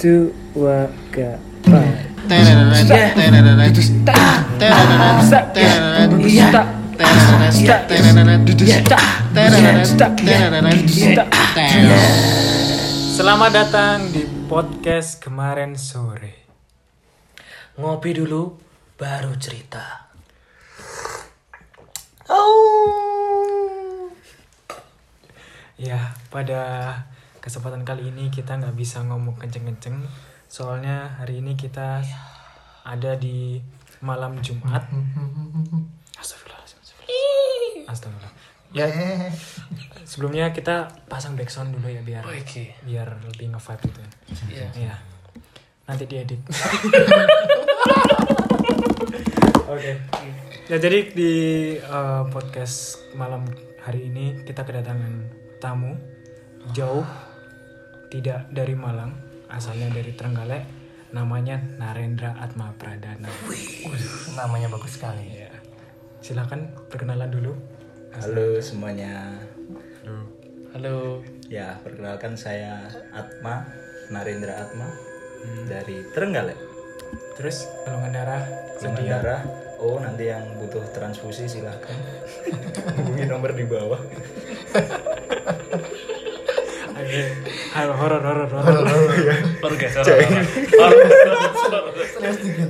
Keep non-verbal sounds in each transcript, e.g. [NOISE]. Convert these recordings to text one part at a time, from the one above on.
dua gapai Selamat datang di podcast kemarin sore. Ngopi dulu, baru cerita. Ya, pada kesempatan kali ini kita nggak bisa ngomong kenceng-kenceng, soalnya hari ini kita ada di malam Jumat. Astagfirullahaladzim. astagfirullah. Astagfirullah. Ya, sebelumnya kita pasang backsound dulu ya biar Oke. biar lebih nge-vibe gitu. Iya. Iya. Nanti diedit. Oke. Ya jadi di uh, podcast malam hari ini kita kedatangan tamu jauh tidak dari Malang, asalnya dari Trenggalek, namanya Narendra Atma Pradana. Namanya bagus sekali. Ya. Silakan perkenalan dulu. Halo semuanya. Halo. Ya, perkenalkan saya Atma, Narendra Atma dari Trenggalek. Terus golongan darah Golongan darah. Oh, nanti yang butuh transfusi silahkan [LAUGHS] hubungi nomor di bawah. Oke. Halo horor horor horor. Baru guys, horor.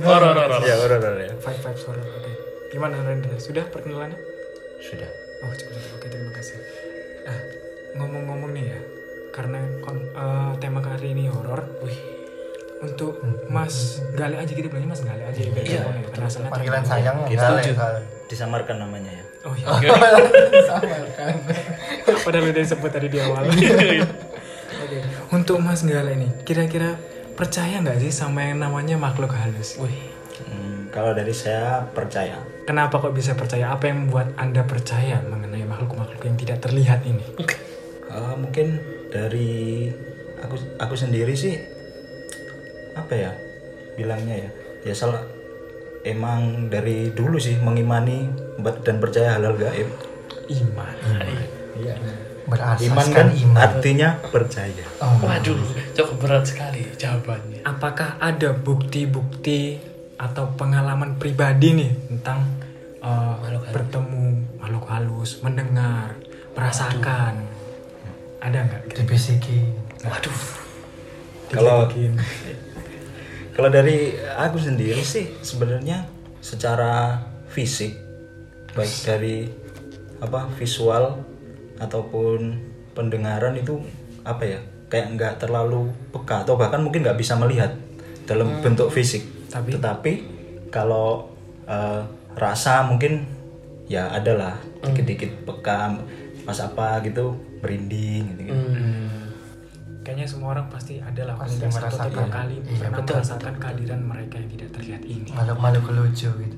Horor, horor. Ya, udah, udah, ya. Five five horor. Oke. Gimana Narendra? Sudah perkenalannya? Sudah. Oh cukup cukup. Oke terima kasih. Ah ngomong-ngomong nih ya, karena kon- eh, tema kali ini horor. Wih, untuk Mas Gale aja gitu bilangnya Mas Gale aja ya. biar Iya, ya, karena asalnya Panggilan Trenggalek. sayang Setuju. lah. Disamarkan namanya ya. Oh iya. [LAUGHS] Sama kan. [LAUGHS] Padahal udah disebut tadi di awal. [LAUGHS] Untuk Mas Gale nih, kira-kira percaya nggak sih sama yang namanya makhluk halus? Wih. Hmm, kalau dari saya percaya. Kenapa kok bisa percaya? Apa yang membuat Anda percaya mengenai makhluk-makhluk yang tidak terlihat ini? Eh, mungkin dari aku aku sendiri sih apa ya bilangnya ya ya salah emang dari dulu sih mengimani dan percaya halal gaib Iman. iya Berasaskan iman kan iman. artinya percaya Oh, Waduh, cukup berat sekali jawabannya. apakah ada bukti-bukti atau pengalaman pribadi nih tentang uh, bertemu makhluk halus, mendengar, merasakan? Ada nggak? dibisikin. Waduh. Kalau- [LAUGHS] kalau dari aku sendiri sih sebenarnya secara fisik baik dari apa visual ataupun pendengaran itu apa ya kayak nggak terlalu peka atau bahkan mungkin nggak bisa melihat dalam bentuk fisik Tapi? tetapi kalau eh, rasa mungkin ya adalah dikit-dikit peka pas apa gitu merinding gitu, Kayaknya semua orang pasti ada lah Pasti satu atau merasakan. dua kali Iya, pernah betul. merasakan kehadiran mereka yang tidak terlihat ini. Makhluk-makhluk lucu gitu.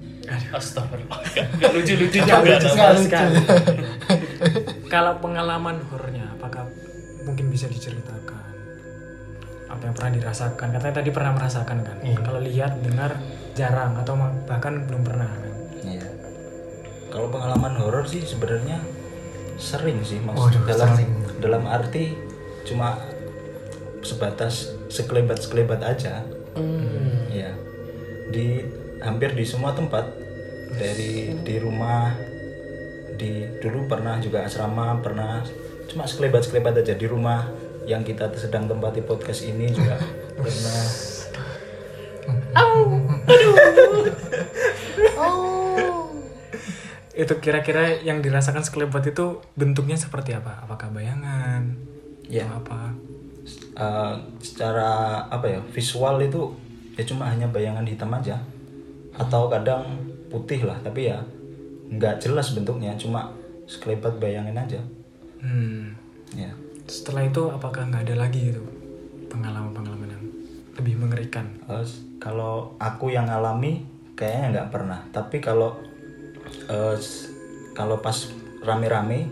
Astagfirullah. Gak lucu-lucu Nggak juga. lucu sekali. [LAUGHS] Kalau pengalaman horornya, apakah mungkin bisa diceritakan? Apa yang pernah dirasakan? Katanya tadi pernah merasakan kan? Iya. Kalau lihat, dengar jarang atau bahkan belum pernah kan? Iya. Kalau pengalaman horor sih sebenarnya sering sih mas. Waduh, dalam sering. dalam arti cuma sebatas sekelebat sekelebat aja. Iya. Di hampir di semua tempat dari di rumah di dulu pernah juga asrama pernah cuma sekelebat sekelebat aja di rumah yang kita sedang tempati podcast ini juga [LAUGHS] pernah [LAUGHS] Itu kira-kira yang dirasakan sekelebat itu bentuknya seperti apa? Apakah bayangan? Iya. Atau apa? Uh, secara apa ya visual itu ya cuma hanya bayangan hitam aja atau kadang putih lah tapi ya nggak jelas bentuknya cuma sekelebat bayangan aja Hmm. ya Setelah itu apakah nggak ada lagi gitu pengalaman-pengalaman yang lebih mengerikan? Uh, kalau aku yang alami kayaknya nggak pernah tapi kalau uh, kalau pas rame-rame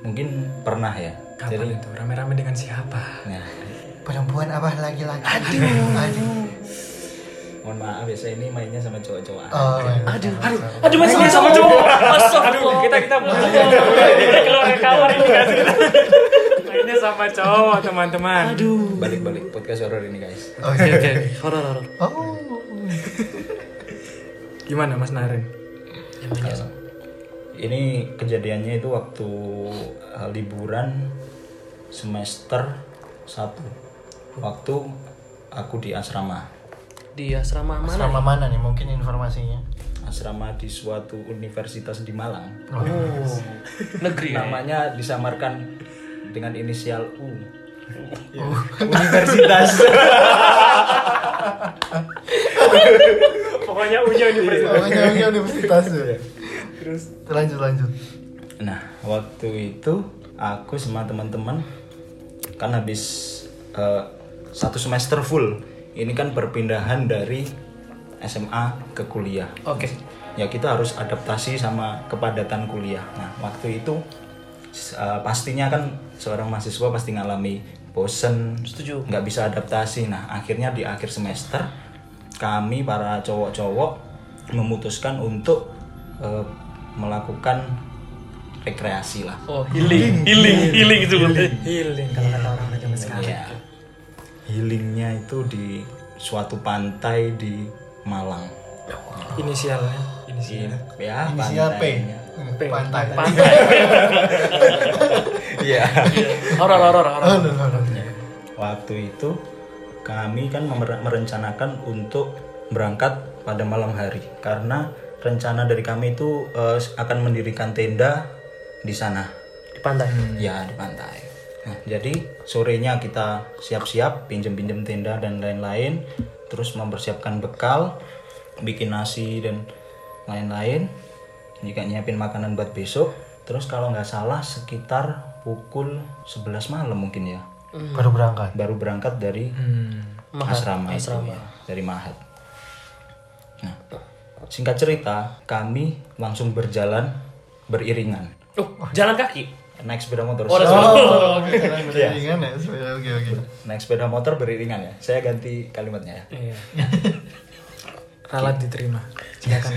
mungkin pernah ya Kapan itu? Rame-rame dengan siapa? ya, Perempuan apa laki-laki? Aduh. Aduh. Mohon maaf ya saya ini mainnya sama cowok-cowok Oh, iya. Aduh, aduh, aduh, main sama sama cowok. Astagfirullah. kita kita kita keluar dari kamar ini kan Mainnya sama cowok teman-teman. Aduh. Balik-balik podcast horror ini guys. Oh, Oke oke. Horor horor. Oh. Gimana Mas Naren? Ini kejadiannya itu waktu uh, liburan semester 1 Waktu aku di asrama. Di asrama mana? Selama mana nih mungkin informasinya? Asrama di suatu universitas di Malang. Oh. Negeri ya. Namanya disamarkan dengan inisial U. [LAUGHS] Universitas. Pokoknya unya universitas. Pokoknya ini universitas ya. Terus lanjut lanjut. Nah, waktu itu aku sama teman-teman kan habis eh, satu semester full. Ini kan perpindahan dari SMA ke kuliah. Oke. Ya kita harus adaptasi sama kepadatan kuliah. Nah, waktu itu eh, pastinya kan seorang mahasiswa pasti ngalami bosen, Setuju. nggak bisa adaptasi. Nah, akhirnya di akhir semester kami para cowok-cowok memutuskan untuk eh, melakukan rekreasi lah. Oh healing healing healing itu berarti. Healing kalau kata orang zaman sekarang. Iya. Healingnya itu di suatu pantai di Malang. Inisialnya, inisial. Ya, Inisial P. pantainya. P. Pantai. Pantai. [LAUGHS] Iya. Horor horor horor. Oh, no. Waktu itu kami kan mer- merencanakan untuk berangkat pada malam hari karena rencana dari kami itu eh, akan mendirikan tenda di sana. Di pantai. Ya di pantai. Nah, jadi sorenya kita siap-siap pinjem-pinjem tenda dan lain-lain, terus mempersiapkan bekal, bikin nasi dan lain-lain. Jika nyiapin makanan buat besok, terus kalau nggak salah sekitar pukul 11 malam mungkin ya, Baru berangkat. baru berangkat dari Hmm. Mahat, asrama, itu asrama. ya, dari Mahat. Nah, singkat cerita, kami langsung berjalan beriringan, Oh jalan kaki. Naik sepeda motor. Oh, Oh, oke. Sekarang beriringan ya. Oke, oke. naik sepeda motor beriringan ya. Saya ganti kalimatnya ya. Iya. [LAUGHS] Ralat diterima. Silakan.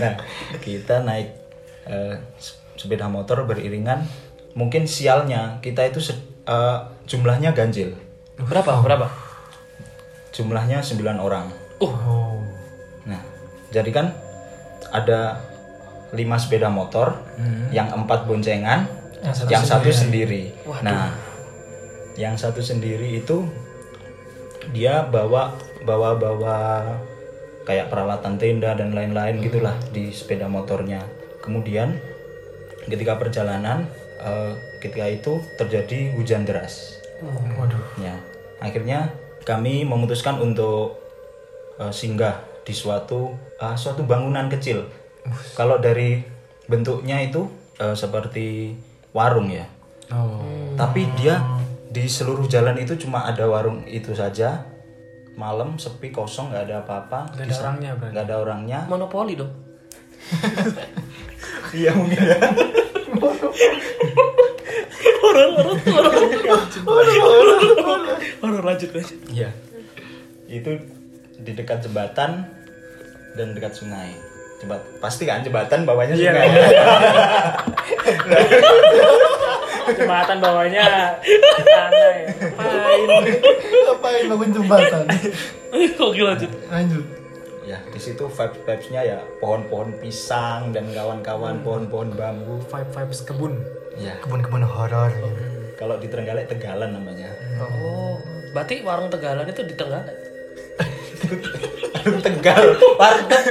Nah, kita naik s- sepeda motor beriringan. Mungkin sialnya kita itu eh, jumlahnya ganjil. Berapa berapa? Jumlahnya 9 orang. Oh. Nah, jadi kan ada 5 sepeda motor, yang empat boncengan, yang satu, sendiri. Nah, yang satu sendiri itu dia bawa bawa bawa kayak peralatan tenda dan lain-lain gitulah di sepeda motornya. Kemudian ketika perjalanan eh, ketika itu terjadi hujan deras. Waduh. Ya, akhirnya kami memutuskan untuk eh, singgah di suatu ah, suatu bangunan kecil. Kalau dari bentuknya itu eh, seperti warung ya, Oh. tapi dia di seluruh jalan itu cuma ada warung itu saja. Malam sepi kosong nggak ada apa-apa. Gak Di ada orangnya berarti. nggak ada orangnya. Monopoli dong. [LAUGHS] Iya mungkin ya. Horor lanjut lanjut. Iya. Itu di dekat jembatan dan dekat sungai. Jebat, pasti kan jembatan bawahnya Iya. sungai. [LAUGHS] Jembatan bawahnya tanah ya. Ngapain? Ngapain bangun jembatan? [LAUGHS] Oke lanjut. Lanjut. ya di situ vibes vibesnya ya pohon-pohon pisang dan kawan-kawan pohon-pohon bambu Vibe vibes kebun. ya Kebun-kebun horor. gitu. kalau di Trenggalek Tegalan namanya Oh, berarti warung Tegalan itu di Trenggalek. [LAUGHS] Tegal. Warteg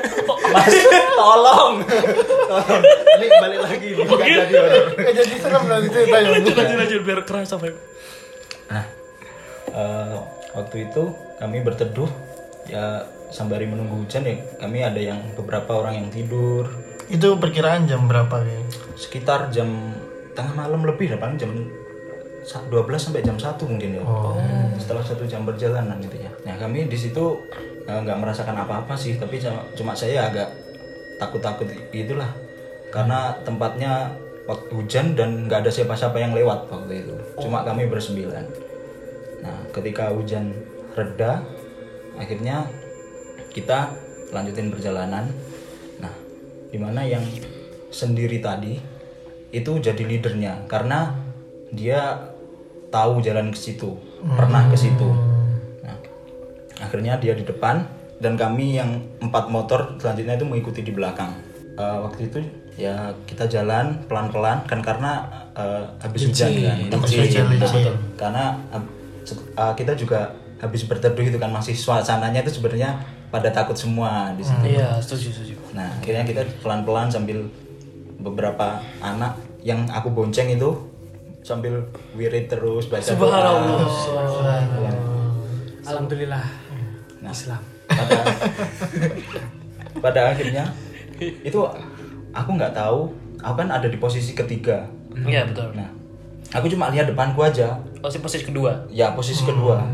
mas? Tolong. Tolong. Ini balik lagi ini bukan jadi horor Eh, jadi serem nanti ceritanya. Lanjut lanjut lanjut biar kerasa sampai. nah eh, waktu itu kami berteduh. Ya sembari menunggu hujan ya kami ada yang beberapa orang yang tidur. Itu perkiraan jam berapa ya? sekitar jam tengah malam lebih paling jam 12 sampai jam 1 mungkin ya. Setelah satu jam perjalanan gitu ya. Nah kami di situ eh, nggak merasakan apa-apa sih tapi cuma, cuma saya agak takut-takut gitulah karena tempatnya waktu hujan dan nggak ada siapa-siapa yang lewat waktu itu. Cuma kami bersembilan. Nah ketika hujan reda akhirnya kita lanjutin perjalanan. Nah di mana yang sendiri tadi itu jadi leadernya. Karena dia tahu jalan ke situ pernah ke situ. Nah, akhirnya dia di depan dan kami yang empat motor selanjutnya itu mengikuti di belakang. Eh, waktu itu ya kita jalan pelan-pelan kan karena eh, habis hujan kan. Hujan, karena eh, kita juga habis berteduh itu kan masih suasananya itu sebenarnya pada takut semua di situ. Iya, setuju, setuju. Nah, akhirnya kita pelan-pelan sambil beberapa anak yang aku bonceng itu sambil wirid terus baca Subhanallah. doa. Alhamdulillah. Nah. Islam. Pada, pada akhirnya [LAUGHS] itu aku nggak tahu, aku kan ada di posisi ketiga. Iya, betul. Nah, aku cuma lihat depanku aja, Posisi posisi kedua. ya posisi kedua.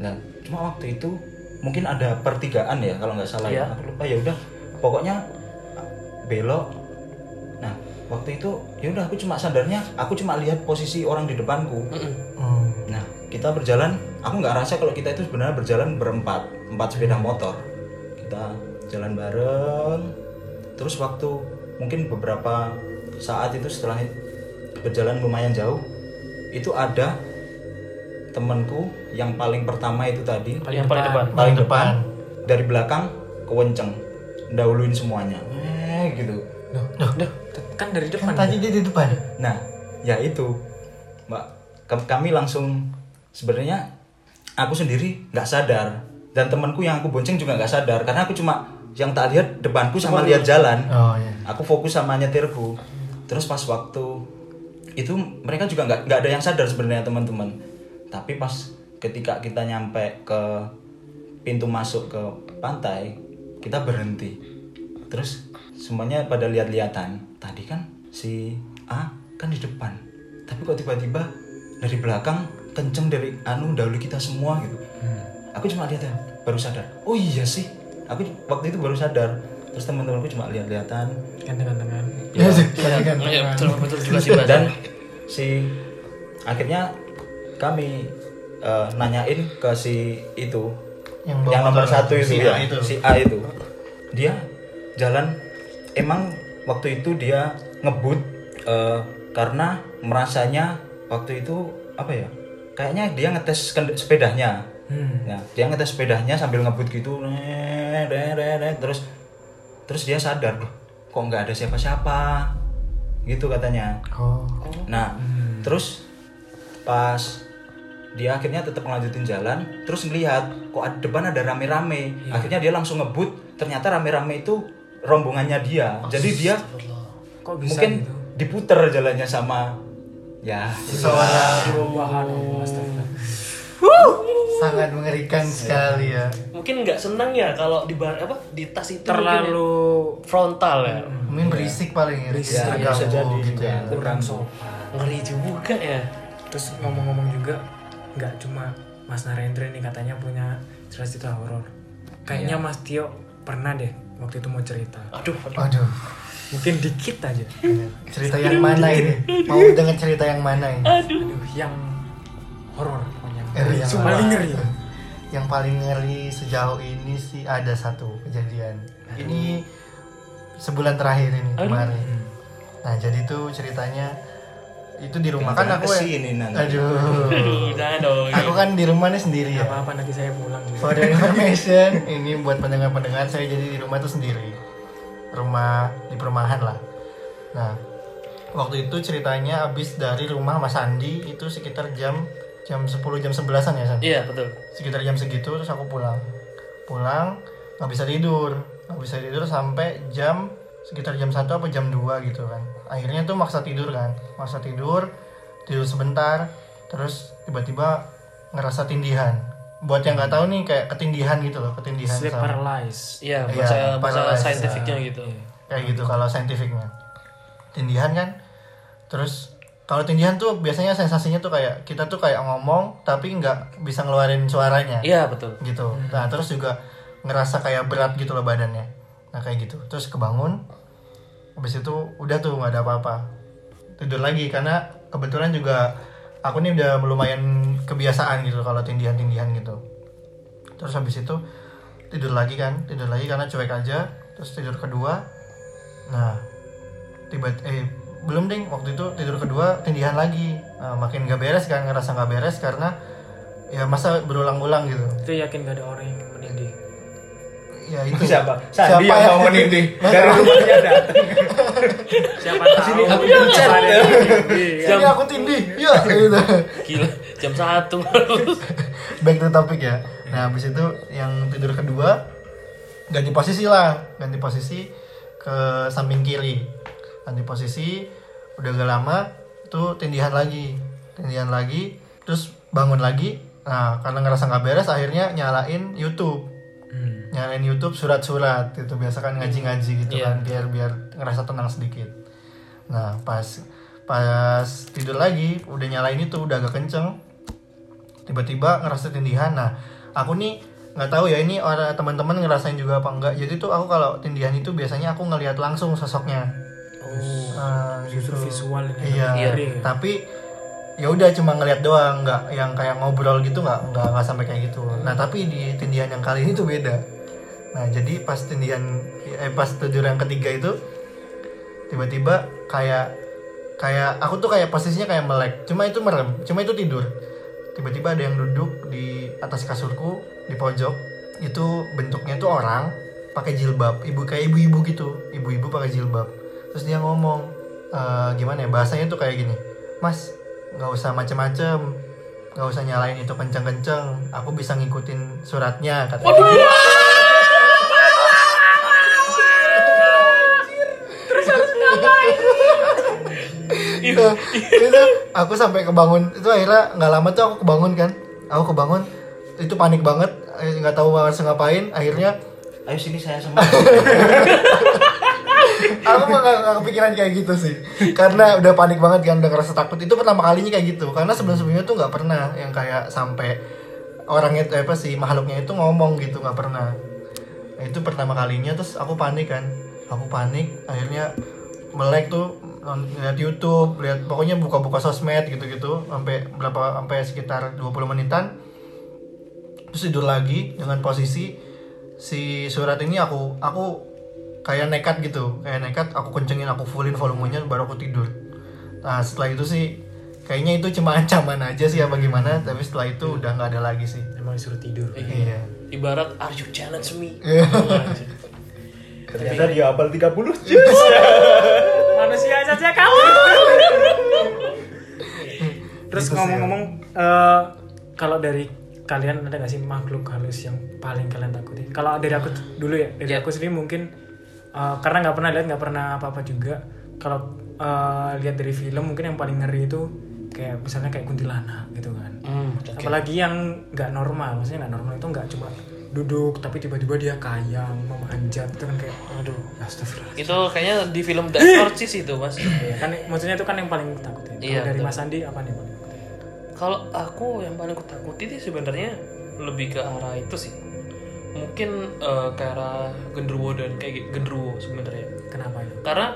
Nah, cuma waktu itu mungkin ada pertigaan ya kalau nggak salah ya. Iya. Aku lupa ya udah. Pokoknya belok. Nah, waktu itu ya udah aku cuma sadarnya aku cuma lihat posisi orang di depanku. Mm-mm. Hmm. Nah, kita berjalan, aku nggak rasa kalau kita itu sebenarnya berjalan berempat, empat sepeda motor. Kita jalan bareng. Terus waktu mungkin beberapa saat itu setelah berjalan lumayan jauh, itu ada temanku yang paling pertama itu tadi, yang paling depan. paling depan dari belakang kewenceng, dahuluin semuanya. Eh, gitu. Duh, kan dari depan. Kan tadi dia di depan. Nah, ya itu, Mbak. Kami langsung sebenarnya aku sendiri nggak sadar dan temanku yang aku bonceng juga nggak sadar karena aku cuma yang tak lihat depanku sama lihat jalan. Oh iya. Aku fokus sama nyetirku. Terus pas waktu itu mereka juga nggak nggak ada yang sadar sebenarnya teman-teman. Tapi pas ketika kita nyampe ke pintu masuk ke pantai, kita berhenti. Terus semuanya pada lihat-lihatan. Tadi kan si A kan di depan. Tapi kok tiba-tiba dari belakang kenceng dari anu dahulu kita semua gitu. Aku cuma lihat ya, baru sadar. Oh iya sih. Aku waktu itu baru sadar. Terus teman-temanku cuma lihat-lihatan. Gantengan-tengan. Ya, tadi [LAUGHS] kan. Betul, betul juga sih, Mas. Dan si akhirnya kami eh, nanyain ke si itu Yang yang nomor satu itu, si ya, itu. si A itu dia jalan emang waktu itu dia ngebut eh, karena merasanya waktu itu apa ya kayaknya dia ngetes sepedanya Hmm. Nah, dia ngetes sepedanya sambil ngebut gitu, terus terus dia sadar, "Loh, kok nggak ada siapa-siapa, gitu katanya. Oh. Nah, terus pas dia akhirnya tetap melanjutin jalan, terus ngelihat kok ada depan ada rame-rame. Akhirnya dia langsung ngebut, ternyata rame-rame itu rombongannya dia. Jadi dia Kok bisa mungkin gitu? diputer jalannya sama ya sangat mengerikan sekali ya. Mungkin nggak senang ya kalau di bar apa di tas itu Terlalu ya, frontal ya. Mungkin berisik paling ya. Berisik, ya, terganggu bisa jadi gitu ya. kurang sopan. Ngeri juga ya. Terus ngomong-ngomong juga nggak cuma Mas Narendra nih katanya punya cerita horor. Kayaknya Mas Tio pernah deh waktu itu mau cerita. Aduh, aduh. Waduh. Mungkin dikit aja. Cerita yang mana ini? Mau dengan cerita yang mana ini? Aduh, yang horor yang sumpah. paling ngeri. Yang paling ngeri sejauh ini sih ada satu kejadian. Ini sebulan terakhir ini Aduh. kemarin. Nah jadi tuh ceritanya itu di rumah kan aku ya. ke sini nanti. Aduh. Aduh, jangan dong. Aku kan di rumah nih sendiri ya. Apa-apa nanti saya pulang juga. For the information, ini buat pendengar-pendengar saya jadi di rumah itu sendiri. Rumah di perumahan lah. Nah, waktu itu ceritanya habis dari rumah Mas Andi itu sekitar jam jam 10 jam 11-an ya, San? Iya, betul. Sekitar jam segitu terus aku pulang. Pulang nggak bisa tidur. Nggak bisa tidur sampai jam sekitar jam 1 apa jam 2 gitu kan. Akhirnya tuh maksa tidur kan. Maksa tidur, tidur sebentar, terus tiba-tiba ngerasa tindihan. Buat yang nggak tahu nih kayak ketindihan gitu loh, ketindihan Sleep sama- paralysis. Iya, Iya, bahasa bahasa paralysis, saintifiknya ya. gitu. kayak gitu kalau saintifiknya tindihan kan terus kalau tindihan tuh biasanya sensasinya tuh kayak kita tuh kayak ngomong tapi nggak bisa ngeluarin suaranya Iya, betul. gitu nah terus juga ngerasa kayak berat gitu loh badannya nah kayak gitu. Terus kebangun habis itu udah tuh nggak ada apa-apa. Tidur lagi karena kebetulan juga aku nih udah lumayan kebiasaan gitu kalau tindihan-tindihan gitu. Terus habis itu tidur lagi kan tidur lagi karena cuek aja. Terus tidur kedua nah tiba eh belum ding waktu itu tidur kedua tindihan lagi. Nah, makin gak beres kan ngerasa gak beres karena ya masa berulang-ulang gitu. Itu yakin gak ada orang yang. Ya itu siapa? Sandi yang mau menindih dari rumahnya datang Siapa tahu. Sini aku siapa pencet. kan? Sini aku tindih. Ya [LAUGHS] gitu. Gila, jam satu. [LAUGHS] back to topic ya. Nah habis itu yang tidur kedua ganti posisi lah. Ganti posisi ke samping kiri. Ganti posisi udah gak lama tuh tindihan lagi. Tindihan lagi terus bangun lagi. Nah karena ngerasa nggak beres akhirnya nyalain YouTube Hmm. nyalain YouTube surat-surat itu biasa kan ngaji-ngaji gitu Iya. kan biar biar ngerasa tenang sedikit nah pas pas tidur lagi udah nyalain itu udah agak kenceng tiba-tiba ngerasa tindihan nah aku nih nggak tahu ya ini orang teman-teman ngerasain juga apa enggak jadi tuh aku kalau tindihan itu biasanya aku ngelihat langsung sosoknya Oh. Justru gitu. visual iya Ngeri ya. tapi ya udah cuma ngelihat doang nggak yang kayak ngobrol gitu nggak nggak nggak sampai kayak gitu. Nah tapi di tindihan yang kali ini tuh beda. Nah jadi pas tindihan eh pas tidur yang ketiga itu tiba-tiba kayak kayak aku tuh kayak posisinya kayak melek. Cuma itu merem cuma itu tidur. Tiba-tiba ada yang duduk di atas kasurku di pojok. Itu bentuknya tuh orang pakai jilbab. Ibu kayak ibu-ibu gitu. Ibu-ibu pakai jilbab. Terus dia ngomong eh, gimana ya bahasanya tuh kayak gini. Mas nggak usah macem-macem. Nggak usah nyalain itu kenceng-kenceng. Aku bisa ngikutin suratnya katanya. Itu, itu aku sampai kebangun. Itu akhirnya nggak lama tuh aku kebangun kan. Aku kebangun. Itu panik banget. Nggak tahu harus ngapain. Akhirnya ayo sini saya sama [LAUGHS] aku mah nggak nggak kepikiran kayak gitu sih. Karena udah panik banget kan udah ngerasa takut. Itu pertama kalinya kayak gitu. Karena sebelum sebelumnya tuh nggak pernah yang kayak sampai orangnya itu apa sih makhluknya itu ngomong gitu nggak pernah. Nah, itu pertama kalinya terus aku panik kan. Aku panik akhirnya melek tuh lihat YouTube lihat pokoknya buka-buka sosmed gitu-gitu sampai berapa sampai sekitar 20 menitan. Terus tidur lagi dengan posisi si surat ini aku aku kayak nekat gitu kayak nekat aku kencengin aku fullin volumenya baru aku tidur nah setelah itu sih kayaknya itu cuma [LAUGHS] ancaman aja sih apa gimana tapi setelah itu udah nggak ada lagi sih Emang disuruh tidur. iya Ibarat are you challenge me? [LAUGHS] ternyata dia hafal 30 [LAUGHS] Manusia saja kamu. Terus Gitu sih, ngomong-ngomong, eh, kalau dari kalian ada gak sih makhluk halus yang paling kalian takuti? Kalau dari aku dulu ya, dari Ya. aku sendiri mungkin eh, karena nggak pernah lihat, nggak pernah apa-apa juga. Kalau eh, lihat dari film mungkin yang paling ngeri itu kayak misalnya kayak kuntilanak gitu kan. Hmm, Apalagi yang nggak normal, maksudnya nggak normal itu nggak cuma duduk tapi tiba-tiba dia kayang memanjat itu kan kayak aduh astagfirullah Itu kayaknya di film The Exorcist itu mas. Iya, kan maksudnya itu kan yang paling takutin. Iya, dari betul. Mas Andi apa nih? Kalau aku yang paling kutakuti sih sebenarnya lebih ke arah itu sih. Mungkin eh, ke arah genderuwo dan kayak gitu, genderuwo sebenarnya. Kenapa ya? Karena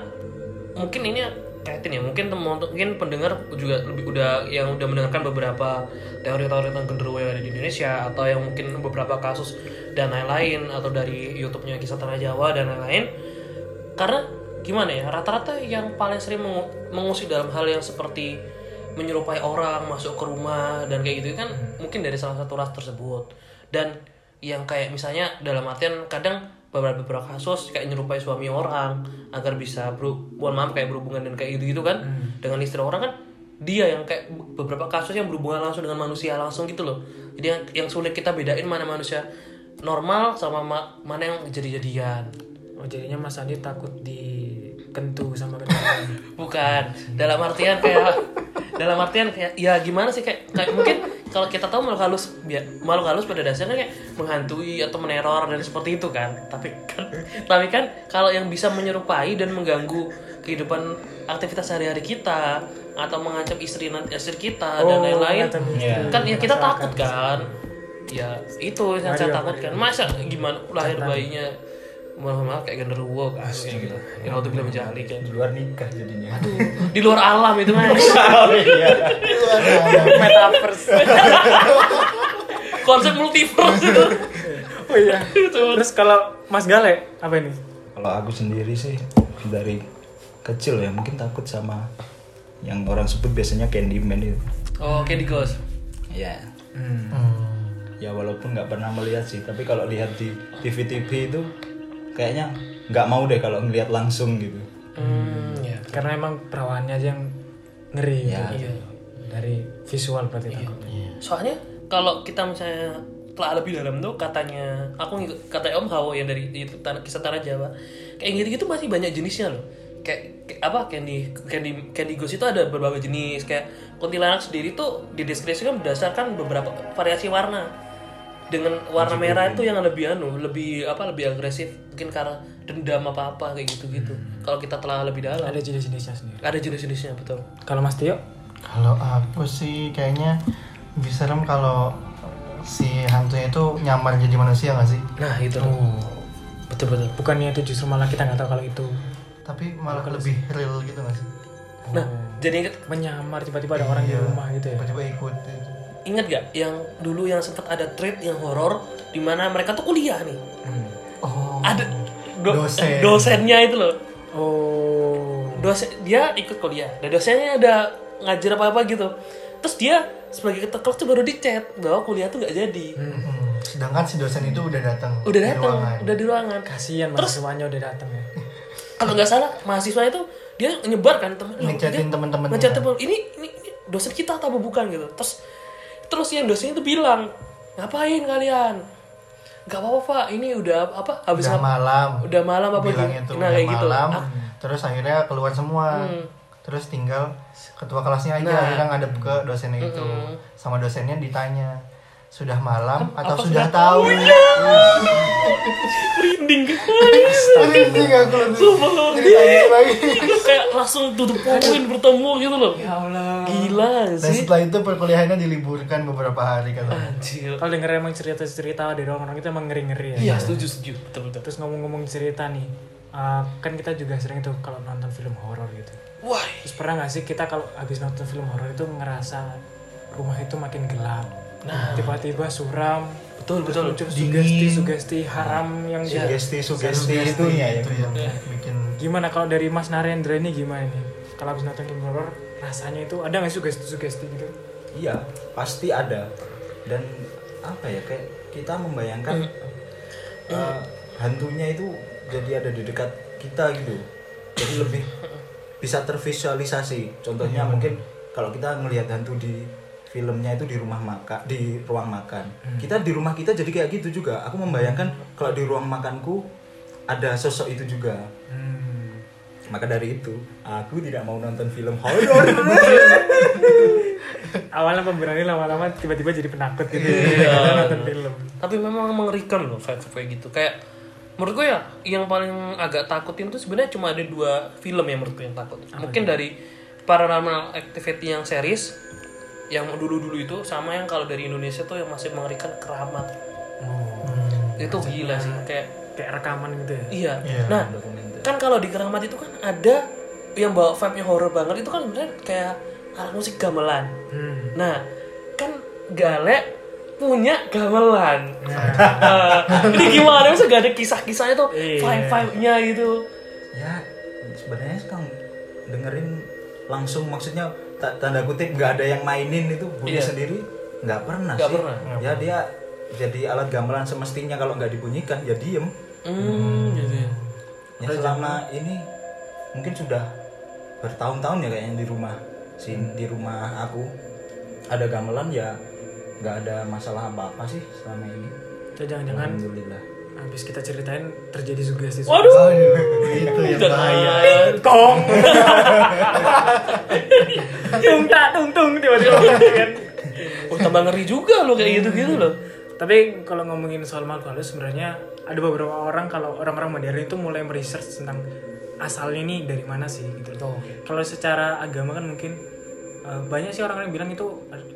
mungkin ini kaitin ya, mungkin teman mungkin pendengar juga lebih udah yang udah mendengarkan beberapa teori-teori tentang genderuwo yang ada di Indonesia atau yang mungkin beberapa kasus dan lain-lain atau dari YouTube-nya kisah tanah Jawa dan lain-lain. Karena gimana ya, rata-rata yang paling sering mengu- mengusik dalam hal yang seperti menyerupai orang masuk ke rumah dan kayak gitu kan mungkin dari salah satu ras tersebut dan yang kayak misalnya dalam artian kadang beberapa beberapa kasus kayak nyerupai suami orang agar bisa bro mohon maaf kayak berhubungan dan kayak gitu gitu kan dengan istri orang kan dia yang kayak beberapa kasus yang berhubungan langsung dengan manusia langsung gitu loh. Jadi yang, yang sulit kita bedain mana manusia normal sama ma- mana yang jadi-jadian. Oh jadinya Mas Andi takut dikentu sama kendaraan. Bukan. Dalam artian kayak dalam artian kayak ya gimana sih kayak, kayak mungkin kalau kita tahu makhluk halus ya, makhluk halus pada dasarnya kayak menghantui atau meneror dan seperti itu kan. Tapi kan tapi kan kalau yang bisa menyerupai dan mengganggu kehidupan aktivitas sehari-hari kita atau mengancam istri istri kita dan Oh, lain-lain mengancam istri kan ya kita takut kan. Ya itu yang saya takutkan. Masa gimana lahir bayinya mohon maaf kayak genderuwo kan gitu. Ya waktu bilang menjali kan. di luar nikah jadinya Di luar alam itu mas. [LAUGHS] oh iya Metaverse. [LAUGHS] konsep multiverse itu [LAUGHS] oh iya. Terus kalau Mas Gale apa ini? kalau aku sendiri sih dari kecil ya mungkin takut sama yang orang sebut biasanya Candyman itu Oh, Candy Ghost. ya Hmm. Hmm. ya walaupun nggak pernah melihat sih tapi kalau lihat di TV TV itu kayaknya nggak mau deh kalau ngelihat langsung gitu Hmm, ya. Karena emang perawaannya aja yang ngeri Ya. gitu. Dari visual berarti takutnya. Soalnya kalau kita misalnya telah lebih dalam tuh katanya aku ngikut kata Om Hawo yang dari itu tanah kisah tanah Jawa kayak gitu gitu masih banyak jenisnya loh kayak, kayak apa candy candy candy ghost itu ada berbagai jenis kayak kuntilanak sendiri tuh dideskripsikan berdasarkan beberapa variasi warna dengan warna merah itu yang lebih anu lebih apa lebih agresif mungkin karena dendam apa apa kayak gitu gitu kalau kita telah lebih dalam Ada jenis-jenisnya sendiri. ada jenis-jenisnya betul Kalau Mas Tio, Kalau aku sih kayaknya lebih serem kalau si hantunya itu nyamar jadi manusia nggak sih? nah itu oh, betul betul bukannya itu justru malah kita nggak tahu kalau itu Tapi malah lebih real gitu nggak sih? nah jadi inget menyamar tiba-tiba ada orang di Iya, rumah gitu ya. Tiba-tiba ikut gitu. Ingat gak yang dulu yang sempat ada thread yang horor di mana mereka tuh kuliah nih. Hmm. Oh. Ada do- Dosen. dosennya itu loh. Oh, Dosen dia ikut kuliah. Dan dosennya ada ngajar apa-apa gitu. Terus dia sebagai ketua tuh baru di chat bahwa kuliah tuh nggak jadi. Hmm. Sedangkan si dosen itu udah datang. Udah datang, udah di ruangan. kasihan mahasiswanya udah datang ya. [LAUGHS] Kalau nggak salah mahasiswa itu dia nyebar kan teman Ngechatin dia teman-temannya. ngechat teman ini, ini ini dosen kita atau bukan gitu terus terus yang dosen itu bilang ngapain kalian nggak apa-apa pak ini udah apa habis Udah malam. udah malam apa Bilangnya gitu tuh nah udah kayak gitu malam. Ah, Terus akhirnya keluar semua. Hmm. Terus tinggal ketua kelasnya aja Nah. akhirnya ngadep ke dosennya itu. Mm-mm. Sama dosennya ditanya, sudah malam atau apa sudah sudah tahu? merinding Merinding aku Sumpah lagi. kayak langsung tutup poin bertemu gitu loh Ya Allah. gila Dan sih setelah itu perkuliahannya diliburkan beberapa hari kata. anjir Kalau denger emang cerita-cerita dari orang-orang itu emang ngeri-ngeri ya. iya setuju setuju betul betul Terus ngomong-ngomong cerita nih, uh, kan kita juga sering tuh kalau nonton film horor gitu. wah Terus pernah nggak sih kita kalau habis nonton film horor itu ngerasa rumah itu makin gelap, Nah. tiba-tiba suram, betul betul muncul Dingin. sugesti-sugesti haram yang Iya. sugesti sugesti Sugesti itunya ya itu yang bikin Gimana kalau dari Mas Narendra ini gimana nih? Kalau habis nonton film horor, rasanya itu ada nggak sugesti-sugesti gitu? iya pasti ada dan apa ya kayak kita membayangkan eh, hantunya itu jadi ada di dekat kita gitu jadi lebih bisa tervisualisasi contohnya mungkin kalau kita ngelihat hantu di filmnya itu di rumah makan di ruang makan kita di rumah kita jadi kayak gitu juga aku membayangkan kalau di ruang makanku ada sosok itu juga Hmm. maka dari itu aku tidak mau nonton film horor [LAUGHS] Awalnya pemberani lama-lama tiba-tiba jadi penakut gitu. Iya. Nonton film. tapi memang mengerikan loh vibe kayak gitu kayak menurut gue ya yang paling agak takutin tuh sebenarnya cuma ada dua film yang menurut gue yang takut mungkin dari paranormal activity yang series yang dulu-dulu itu sama yang kalau dari Indonesia tuh yang masih mengerikan keramat Oh. itu gila sih kayak Kayak rekaman gitu ya. iya Iya. nah kan kalau di keramat itu kan ada yang bawa vibe nya horror banget itu kan sebenarnya kayak alat musik gamelan Hmm. Nah, kan Gale punya gamelan. Nah, ini gimana? Masa gak ada kisah-kisahnya tuh, Iya. vibe-vibe-nya gitu. ya sebenarnya sekarang dengerin langsung maksudnya tanda kutip nggak ada yang mainin itu bunyi Iya. sendiri nggak pernah Nggak sih pernah. ya dia jadi alat gamelan semestinya kalau nggak dibunyikan ya diem Hmm, gitu ya. ya selama ini mungkin sudah bertahun-tahun ya kayaknya di rumah si di rumah aku ada gamelan ya nggak ada masalah apa-apa sih selama ini Itu jangan-jangan alhamdulillah habis kita ceritain terjadi sugesti. Waduh. itu yang bahaya. Kong. [LAUGHS] tung tak tung tung tiba-tiba kan. Oh, tambah ngeri juga loh kayak gitu-gitu loh. Tapi kalau ngomongin soal makhluk halus sebenarnya ada beberapa orang kalau orang-orang modern itu mulai meresearch tentang asalnya ini dari mana sih gitu. Oh, Kalau secara agama kan mungkin eh, banyak sih orang yang bilang itu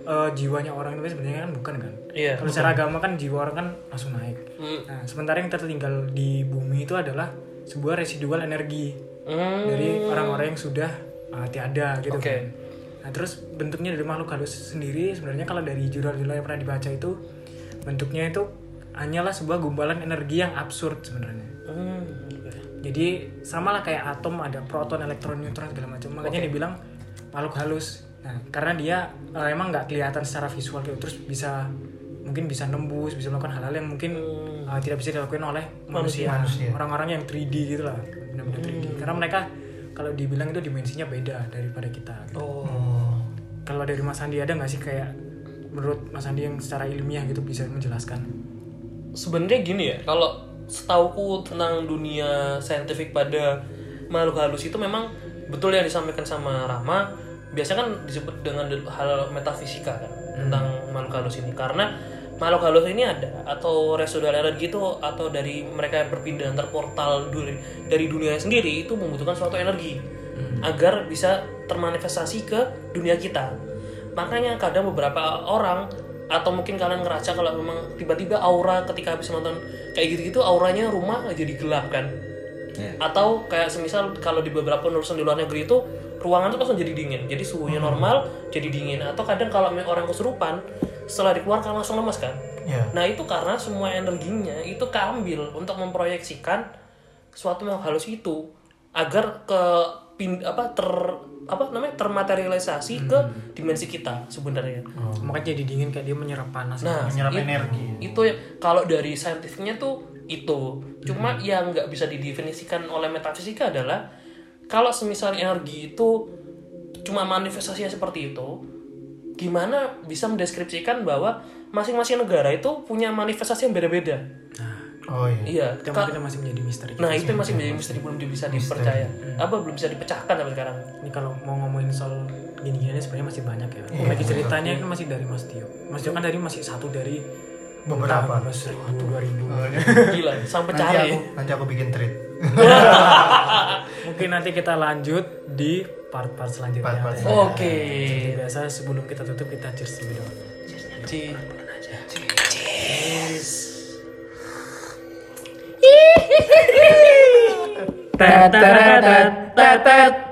eh, jiwanya orang itu sebenarnya kan bukan kan. Iya. Kalau secara agama kan jiwa orang kan langsung naik. Hmm. Nah, sementara yang tertinggal di bumi itu adalah sebuah residual energi Hmm. dari orang-orang yang sudah uh, tiada gitu Oke. kan. Nah, terus bentuknya dari makhluk halus sendiri sebenarnya kalau dari jurnal-jurnal yang pernah dibaca itu bentuknya itu hanyalah sebuah gumpalan energi yang absurd sebenarnya. Hmm. jadi sama lah kayak atom ada proton elektron neutron segala macam makanya dibilang makhluk halus nah karena dia eh, emang nggak kelihatan secara visual gitu terus bisa mungkin bisa nembus bisa melakukan hal-hal yang mungkin eh, tidak bisa dilakukan oleh manusia, Manusia. orang-orang yang 3D gitu lah benar-benar 3D karena mereka kalau dibilang itu dimensinya beda daripada kita gitu. Oh. kalau dari Mas Andi ada nggak sih kayak menurut Mas Andi yang secara ilmiah gitu bisa menjelaskan sebenarnya gini ya kalau setauku tentang dunia saintifik pada makhluk halus itu memang betul yang disampaikan sama Rama biasanya kan disebut dengan hal metafisika kan tentang makhluk halus ini. Karena makhluk halus ini ada atau residual energi itu atau dari mereka yang berpindah antar portal dari dari dunia sendiri itu membutuhkan suatu energi agar bisa termanifestasi ke dunia kita. Makanya kadang beberapa orang atau mungkin kalian ngerasa kalau memang tiba-tiba aura ketika habis nonton kayak gitu-gitu auranya rumah jadi gelap kan? Ya. atau kayak semisal kalau di beberapa penulisan di luar negeri itu ruangan tuh langsung jadi dingin. Jadi suhunya normal jadi dingin. Atau kadang kalau orang kesurupan setelah dikeluarkan langsung lemas kan? Ya nah itu karena semua energinya itu keambil untuk memproyeksikan suatu yang halus itu agar ke pin apa ter apa namanya termaterialisasi ke dimensi kita sebenarnya. Makanya jadi dingin kayak dia menyerap panas Nah, menyerap it- energi. itu ya. Kalau dari saintifiknya tuh itu. Cuma yang nggak bisa didefinisikan oleh metafisika adalah kalau semisal energi itu cuma manifestasinya seperti itu, gimana bisa mendeskripsikan bahwa masing-masing negara itu punya manifestasi yang beda-beda. oh iya Iya. itu mungkin masih menjadi misteri Nah, itu yang masih menjadi misteri belum bisa dipercaya. Apa belum bisa dipecahkan sampai sekarang. ini kalau mau ngomongin soal gini-gini sebenarnya masih banyak ya Bagi ceritanya kan masih dari Mas Tio Mas Tio kan tadi masih satu dari Beberapa. seribu dua ribu Gila, sang nanti pencari. aku nanti aku bikin treat [LAUGHS] mungkin nanti kita lanjut di part-part selanjutnya Part-part Ya. selanjutnya. Oke. Seperti biasa sebelum kita tutup kita cheers dulu dong tet, tet, tet, tet.